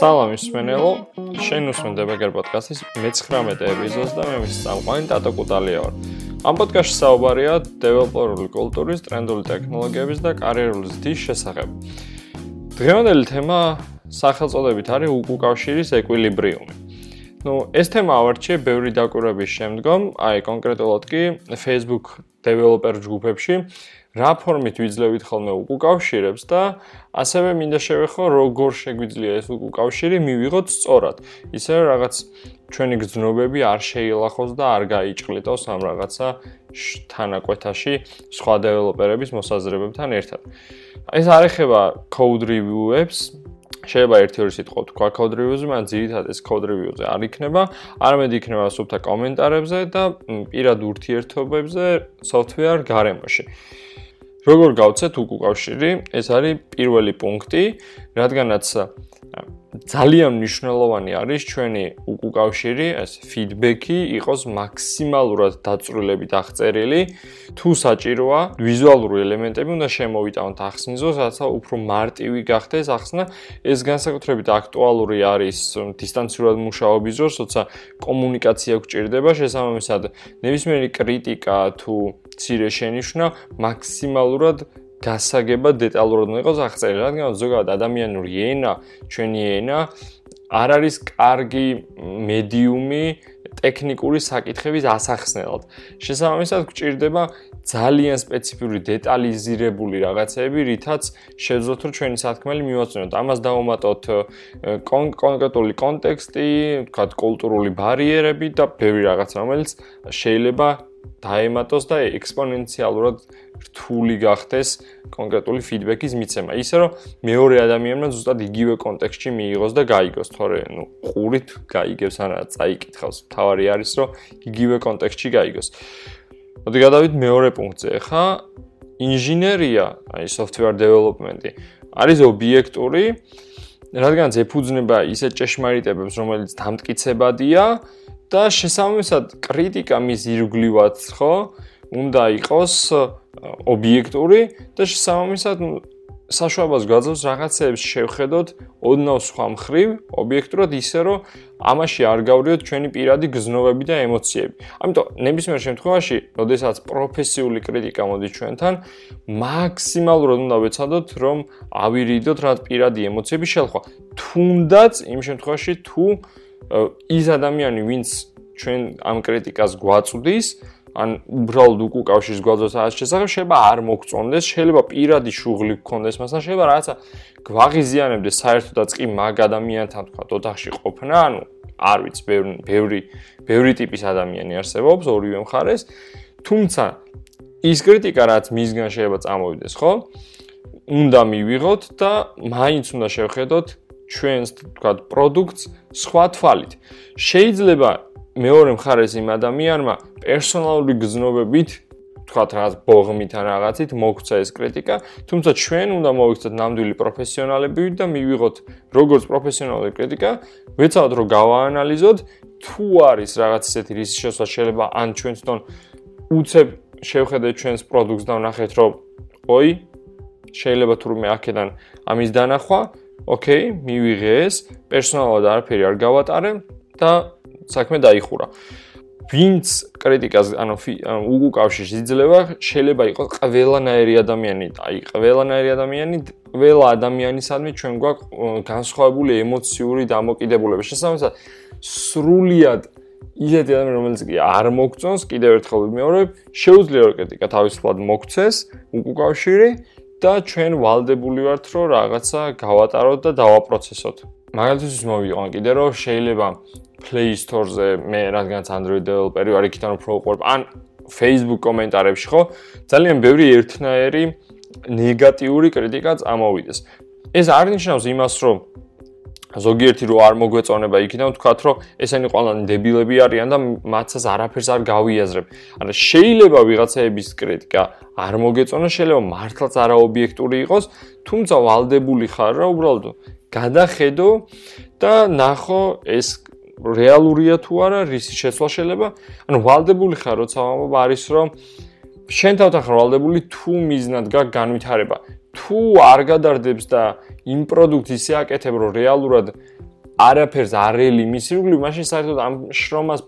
სალამი სმენელო, შენ უსმენ დებაგერ პოდკასტის მე-19 ეპიზოდს და მე მის წამყვანი ტატო კუტალია ვარ. ამ პოდკასტში საუბარია დეველოპერული კულტურის, ტრენდული ტექნოლოგიების და კარიერული ზრდის შესახებ. დღევანდელი თემა სახელწოდებით არის უკუკავშირის ეკვილიბრიუმი. Ну, ეს თემა ავარჩიე ბევრი დაკვირვების შემდგომ, აი კონკრეტულად კი Facebook developer ჯგუფებში, რა ფორმით ვიძლევით ხოლმე უკავშირებს და ასევე მინდა შევეხო როგორ შეგვიძლია ეს უკავშირი მივიღოთ სწორად. ისე რაღაც ჩვენი გზნობები არ შეილახოს და არ გაიჭყლიტოს ამ რაღაცა თანაკვეთაში სხვა დეველოპერების მოსაზრებებთან ერთად. ეს არ ეხება code review-ებს, შეიძლება ერთი ორი სიტყვა თქვა code review-ზე, მაგრამ ძირითადად ეს code review-ზე არ იქნება, არამედ იქნება სუფთა კომენტარებზე და პირად ურთიერთობებზე software გარემოში. როგორ გავცეთ უკავშირი? ეს არის პირველი პუნქტი, რადგანაც ძალიან მნიშვნელოვანი არის ჩვენი უკავშირი, ეს ფიდბექი იყოს მაქსიმალურად დაწვრილებით აღწერილი. თუ საჭიროა, ვიზუალური ელემენტები უნდა შემოვიტანოთ ახსნისოს, რათა უფრო მარტივი გახდეს ახსნა. ეს განსაკუთრებით აქტუალური არის დისტანციურად მუშაობის დროს, როცა კომუნიკაცია გვჭირდება, შესაბამისად, ნებისმიერი კრიტიკა თუ ცირე შენიშვნა მაქსიმალურად გასაგება დეტალურად უნდა იყოს აღწერილი, რადგან ზოგადად ადამიანური ენა, ჩვენი ენა არ არის კარგი მედიუმი ტექნიკური საკითხების ასახსნელად. შესაბამისად, გვჭირდება ძალიან სპეციფიური დეტალიზირებული რაღაცები, რითაც შევძლოთ რომ ჩვენი სათქმელი მივაწვენოთ. ამას დავუმატოთ კონკრეტული კონტექსტი, თქვათ კულტურული ბარიერები და ბევრი რაღაც, რომელიც შეიძლება დაემატოს და ექსპონენციალურად რთული გახდეს კონკრეტული ფიდბექის მიცემა. ისე რომ მეორე ადამიანმა ზუსტად იგივე კონტექსტში მიიღოს და გაიგოს, თორე ნუ ყურით გაიგებს არა წაიკითხავს. თავარი არის რომ იგივე კონტექსტში გაიგოს. მოდი გადავიდეთ მეორე პუნქტზე. ხა ინჟინერია, აი software development-ი არის ობიექტური რადგან ეფუძნება ისეთ ჭეშმარიტებებს, რომელიც დამტკიცებადია და შესაბამისად კრიტიკა მის ირგვლივად ხო უნდა იყოს ობიექტური და შესაბამისად საშუალებას გაძლევს რაღაცეებს შევხედოთ ოდნავ სხვა მხრივ ობიექტურად ისე რომ ამაში არ გავრიოთ ჩვენი პირადი გზნობები და ემოციები. ამიტომ ნებისმიერ შემთხვევაში, როდესაც პროფესიული კრიტიკა მოდის ჩვენთან, მაქსიმალურად უნდა ვეცადოთ რომ ავირიდოთ რა პირადი ემოციები შელხვა. თუნდაც იმ შემთხვევაში თუ ის ადამიანი, ვინც ჩვენ ამ კრიტიკას გვაწვდის, ან უბრალოდ უკუკავშირს გვაძლევს ამ შესახებ, შეიძლება არ მოგწონდეს, შეიძლება პირადი შუღლი გქონდეს მასთან, შეიძლება რაღაცა გვაღიზიანებდეს საერთოდაც კი მაგ ადამიანთან თქვა ოთახში ყოფნა, ანუ არ ვიცი, ბევრი ბევრი ბევრი ტიპის ადამიანი არსებობს ორივე მხარეს, თუმცა ის კრიტიკა რაც მისგან შეიძლება წამოვიდეს, ხო? უნდა მივიღოთ და მაინც უნდა შევხედოთ ჩვენს თქვა პროდუქტს სხვა თვალით. შეიძლება მეორე მხარეს იმ ადამიანმა პერსონალური გზნობებით თქვა რაღაც ბოღმით ან რაღაცით მოგცა ეს კრიტიკა, თუმცა ჩვენ უნდა მოვიქცეთ ნამდვილი პროფესიონალები და მივიღოთ როგორც პროფესიონალური კრიტიკა, ვეცადოთ რომ გავაანალიზოთ თუ არის რაღაც ისეთი რისი შესაძლოა შეიძლება ან ჩვენ თვითონ უცებ შევხედეთ ჩვენს პროდუქტს და ვნახეთ რომ ой შეიძლება თურმე აქედან ამის დანახვა ოკეი, მივიღე ეს, პერსონალურად არაფერი არ გავატარე და საქმე დაიხურა. ვინც კრიტიკას, ანუ უკუკავშირს იძლევა, შეიძლება იყოს ყველანაირი ადამიანი, აი ყველანაირი ადამიანი, ყველა ადამიანისადმი ჩვენ გვაქვს განსხვავებული ემოციური დამოკიდებულება. შესაბამისად, სრულიად ისეთი ადამიანი, რომელიც კი არ მოგწონს, კიდევ ერთხელ ვიმეორებ, შეუძლია რომ კრიტიკა თავისუფლად მოგცეს უკუკავშირი და ჩვენ ვალდებული ვართ რომ რაღაცა გავატაროთ და დავაპროცესოთ. მაგალითად მოვიყვან კიდე რომ შეიძლება Play Store-ზე მე რადგანაც Android developer-ი ვარ, იქიდან უფრო უყურებ ან Facebook კომენტარებში ხო, ძალიან ბევრი ერთნაირი ნეგატიური კრიტიკა წამოვიდეს. ეს არ ნიშნავს იმას, რომ ზოგიერთი რო არ მოგვეწონება იქიდან ვთქვათ რომ ესენი ყველანი დებილები არიან და მათაც არაფერს არ გავიაზრებ. არა შეიძლება ვიღაცაების კრიტიკა არ მოგეწონა, შეიძლება მართლაც არაობიექტური იყოს, თუმცა ვალდებული ხარ რა უბრალოდ გადახედო და ნახო ეს რეალურია თუ არა, რისი შეცვლა შეიძლება. ანუ ვალდებული ხარ როცა ამბობ არის რომ შენ თავთახმრავლდებული თუ მიზნად გაკ განვითარება თუ არ გადარდებს და იმ პროდუქტს ისე აკეთებ რომ რეალურად არაფერს არელი მისრიგლი მაშინ საერთოდ ამ შრომას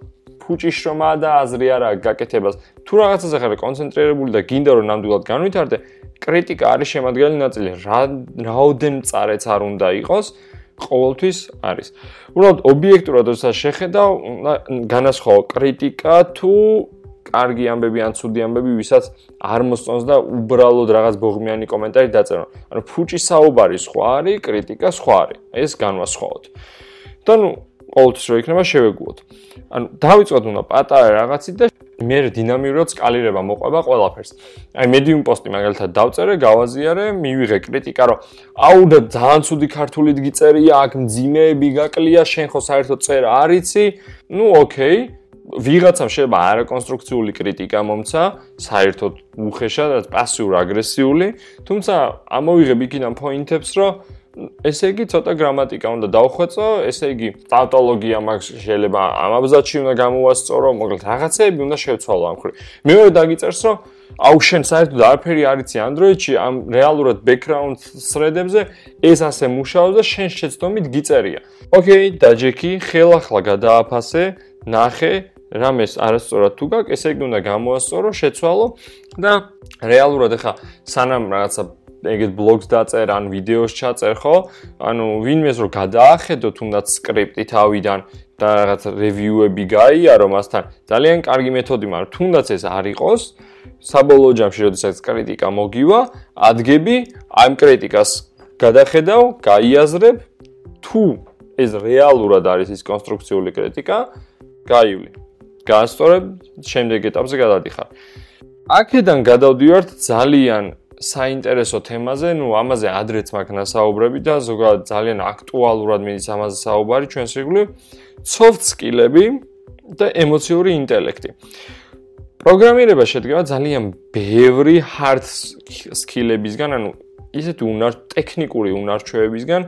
ფუჭი შრომა და აზრი არა გაკეთებას თუ რაღაცაზე ხარ კონცენტრირებული და გინდა რომ ნამდვილად განვითარდე კრიტიკა არის შემადგენელი ნაწილი რა რაოდენ წარეც არ უნდა იყოს ყოველთვის არის. უბრალოდ ობიექტურად როცა შეხედავ, განასხვაო კრიტიკა თუ კარგი ამბები ან ცუდი ამბები, ვისაც არ მოსწონს და უბრალოდ რაღაც ბოღმიანი კომენტარი დაწერო. ანუ ფუჭი საუბარი სხვა არის, კრიტიკა სხვა არის. ეს განვასხვაოთ. და ნუ ყოველთვის რო იქნება შევეგუოთ. ანუ დავიწყოთ უნდა პატარა რაღაცით და მე დინამიურად სკალირება მოყვება ყველაფერს. აი medium post-ი მაგალითად დავწერე, გავაზიარე, მივიღე კრიტიკა, რომ აუ და ძალიან ცუდი ქართულით გიწერია, აქ მძიმეები გაკლია, შენ ხო საერთოდ წერა არიცი? ნუ ოკეი. ვიღაცამ შეიძლება არაკონსტრუქციული კრიტიკა მომცა, საერთოდ უხეშად, პასიურ აგრესიული, თუმცა ამოვიღებ იქიდან პოინტებს, რომ ესე იგი ცოტა გრამატიკა უნდა დავხვეწო, ესე იგი ტაუტოლოგია მაქვს შეიძლება ამაბზადში უნდა გამოვასწორო, მოკლედ რაღაცეები უნდა შევცვალო ამ ხრი. მეორე დაგიწერს, რომ აუ შენ საერთოდ არაფერი არიცი Android-ში, ამ რეალურად background thread-ებზე ეს ასე მუშაობს და შენ შეცდომით გიწერია. ოკეი, დაჯექი, ხელახლა გადააფასე, ნახე რამეს არასწორად თუ გაქვს, ესე იგი უნდა გამოვასწორო, შეცვალო და რეალურად ახლა სანამ რაღაცა ეგეთ ბლოგს დაწერ ან ვიდეოს ჩაწერ ხო? ანუ ვინმეს რო გადაახედო თუნდაც სკრიპტი თავიდან და რაღაც რევიუები გაიარო მასთან, ძალიან კარგი მეთოდი, მაგრამ თუნდაც ეს არ იყოს, საბოლოო ჯამში როდესაც კრიტიკა მოგივა, ადგები ამ კრიტიკას გადახედავ, გაიაზრებ თუ ეს რეალურად არის ის კონსტრუქციული კრიტიკა, გაივლი. გაასწორებ, შემდეგ ეტაპზე გადადიხარ. აქედან გადავდივართ ძალიან საინტერესო თემაზე, ну, ამაზე ადრეც მაგნა საუბრები და ზოგადად ძალიან აქტუალურად მიდის ამაზე საუბარი ჩვენს ირგვლივ, soft skill-ები და ემოციური ინტელექტი. პროგრამირება შედგება ძალიან ბევრი hard skill-ებისგან, ანუ ისეთი უნარ ტექნიკური უნარჩვევებისგან,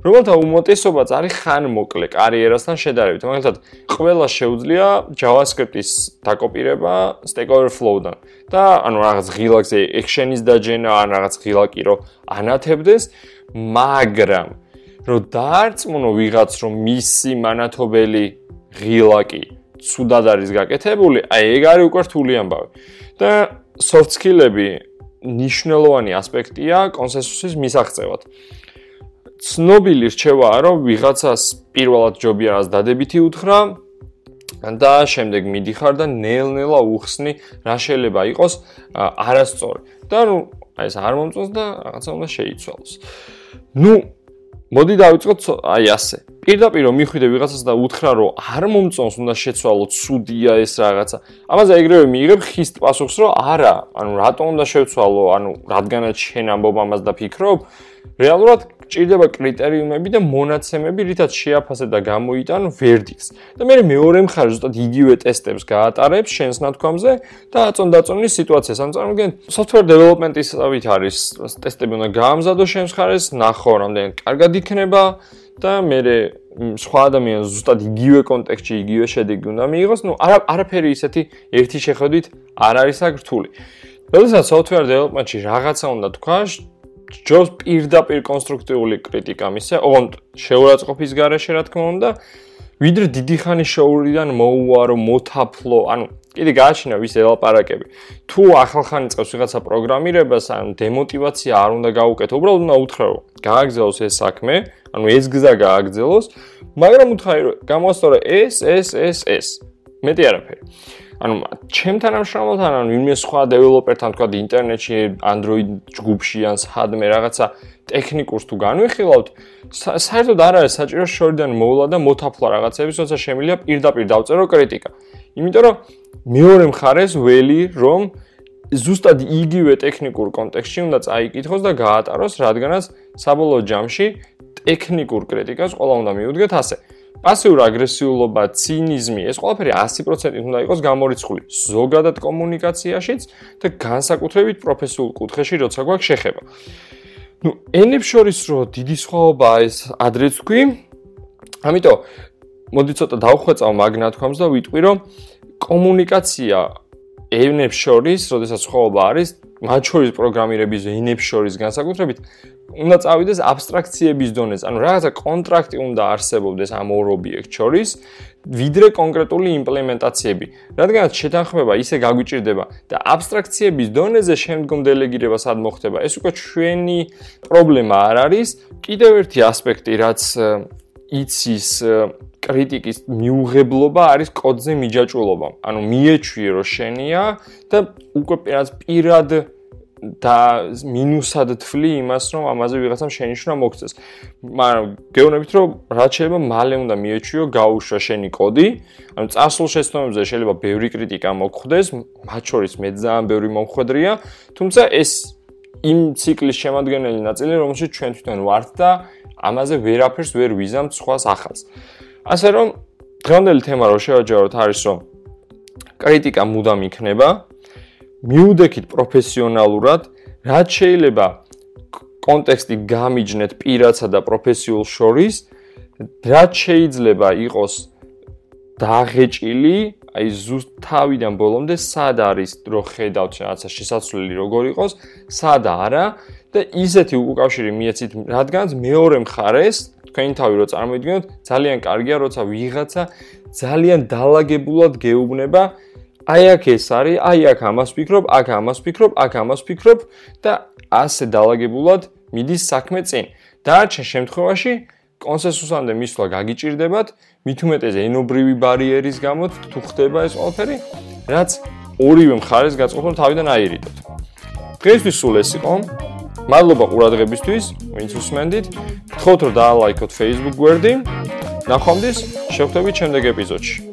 რომელთა უმეტესობაც არის ხანმოკლე კარიერასთან შედარებით. მაგალითად, ყველა შეუძლია JavaScript-ის დაკოპირება Stack Overflow-დან და ანუ რაღაც ღილაკზე action-ის დაჯენა, ან რაღაც ღილაკი რო ანათებდეს, მაგრამ რო დაარწმუნო ვიღაც რომ მისი მანათობელი ღილაკი ცუდად არის გაკეთებული, აი ეგ არის უკვე რთული ამბავი. და soft skill-ები ნიშნულოვანი ასპექტია კონსენსუსის მისაღწევად. ცნობილი რჩევაა, რომ ვიღაცას პირველად ჯობია რას დადებითი უთხრა და შემდეგ მიდიხარ და ნელ-ნელა უხსნი რა შეიძლება იყოს არასწორი. და ნუ აი ეს არ მომწონს და რაღაცა უნდა შეიცვალოს. ნუ მოდი დავიწყოთ აი ასე. პირდაპირ რომ მიხვიდე ვიღაცას და უთხრა რომ არ მომწონს უნდა შეცვალო, ცუდია ეს რაღაცა. ამაზე ეგრევე მიიღებ ხის პასუხს რომ არა, ანუ რატომ უნდა შევცვალო, ანუ რადგანაც შენ ამბობ ამას და ფიქრობ, რეალურად ჭირდება კრიტერიუმები და მონაცემები, რითაც შეაფასე და გამოიტან ვერდიქტს. და მე მეორე მხარეს ზუსტად იგივე ტესტებს გაატარებს შენს ნათქვამზე და აწონდაწონის სიტუაციას. ან წარმოგიდგენ, software development-ისავით არის ტესტები უნდა გაამზადო შენს მხარეს, ნახო რამდენი კარგად იქნება და მე სხვა ადამიანს ზუსტად იგივე კონტექსტში იგივე შედეგი უნდა მიიღოს. ნუ არა არაფერი ისეთი ერთი შეხედვით არ არის აგრთული. როდესაც software development-ში რაღაცა უნდა თქვა, ჯობს პირდაპირ კონსტრუქტიული კრიტიკა მისე, ოღონდ შეურაცხყოფის garaშე რა თქმა უნდა, ვიდრე დიდი ხანი შოურიდან მოუარო, მოთაფლო, ანუ კიდე გააჩინა ვის ელაპარაკები. თუ ახალხანი წევს ვიღაცა პროგრამირებას, ან დემოტივაცია არ უნდა გაუკეთო, უბრალოდ უნდა უთხრაო, გააგზავნოს ეს საქმე, ანუ ეს გზა გააგზავნოს, მაგრამ უთხრაი რომ გამოსწორე ეს, ეს, ეს, ეს. მეტი არაფერი. ანუ ჩემთან ამ შრომალთან ან ვინმე სხვა დეველოპერთან თქვა ინტერნეტში Android ჯგუფში ან სადმე რაღაცა ტექნიკურს თუ განვიხილავთ საერთოდ არ არის საჭირო შორიდან მოვლა და მოთაფლა რაღაცების როცა შემილია პირდაპირ დავწერო კრიტიკა. იმიტომ რომ მეორე მხარეს ველი რომ ზუსტად იგივე ტექნიკურ კონტექსტში უნდა წაიკითხოს და გაატაროს რადგანაც საბოლოო ჯამში ტექნიკურ კრიტიკას ყველა უნდა მიუდგეთ ასე პასიური აგრესიულობა, ცინიზმი, ეს ყველაფერი 100%-ით უნდა იყოს გამორიცხული ზოგადად კომუნიკაციაშიც და განსაკუთრებით პროფესიულ კუთხეში, როცა გვაქვს შეხება. ნუ, ენებს შორის რო დიდი სხვაობა ეს ადრეც ვქვი. ამიტომ მოდი ცოტა დავხვეწავ მაგ ნათქვამს და ვიტყვი რომ კომუნიკაცია ენებს შორის, როდესაც ხოვობა არის, მათ შორის პროგრამირების ენებს შორის განსაკუთრებით, უნდა წავიდეს აბსტრაქციების დონეზე. ანუ რაღაცა კონტრაქტი უნდა არსებობდეს ამ ორ ობიექტ შორის, ვიდრე კონკრეტული იმპლემენტაციები. რადგანაც შეთანხმება ისე გაგვიჭirdება და აბსტრაქციების დონეზე შემდგომ დელეგირება სად მოხდება, ეს უკვე ჩვენი პრობლემა არ არის. კიდევ ერთი ასპექტი, რაც იცის კრიტიკის მიუღებლობა არის კოდზე მიჯაჭულობა. ანუ მიეჩვიე რომ შენია და უკვე პირად და მინუსად თვლი იმას, რომ ამაზე ვიღაცამ შენიშნა მოგწეს. მაგრამ გეუბნებით, რომ რაც შეიძლება მალე უნდა მიეჩვიო გაუშვა შენი კოდი. ანუ წარსულ შეცდომებზე შეიძლება ბევრი კრიტიკა მოგხვდეს, მათ შორის მე ძალიან ბევრი მომხვედრია, თუმცა ეს იმ ციკლის შემადგენელი ნაწილი, რომელშიც ჩვენ თვითონ ვართ და ამაზე ვერაფერს ვერ ვიზამთ სხვას ახალს. ასე რომ დღევანდელი თემა რო შევაჯეროთ არის რომ კრიტიკა მუდამ იქნება. მიუდექით პროფესიონალურად, რაც შეიძლება კონტექსტი გამიჯნეთ პირაცა და პროფესიულ შორის, რაც შეიძლება იყოს დაღეჭილი, აი ზუსტ თავიდან ბოლომდე სად არის დრო ხედავთ რაღაცა შესაძლებელი როგორ იყოს, სად არა და ისეთი უკავშირი მიეცით, რადგანაც მეორე მხარეს თქვენი თავი რო წარმოიდგინოთ, ძალიან კარგია, როცა ვიღაცა ძალიან დაალაგებულად გეუბნება, აი აქ ეს არის, აი აქ ამას ვფიქრობ, აქ ამას ვფიქრობ, აქ ამას ვფიქრობ და ასე დაალაგებულად მიდის საქმე წინ. დაარჩენ შემთხვევაში კონსენსუსამდე მისვლა გაგიჭირდებათ, მით უმეტეს ენობრივი ბარიერის გამო თუ ხდება ეს ყველაფერი, რაც ორივე მხარეს გაწყობილ თავიდან აირიდოთ. დღესთვის სულ ეს იყო. მადლობა ყურადღებისთვის, ვინც უსმენდით. გთხოვთ რომ დაალაიქოთ Facebook გვერდი. ნახვამდის, შევხვდებით შემდეგ ეპიზოდში.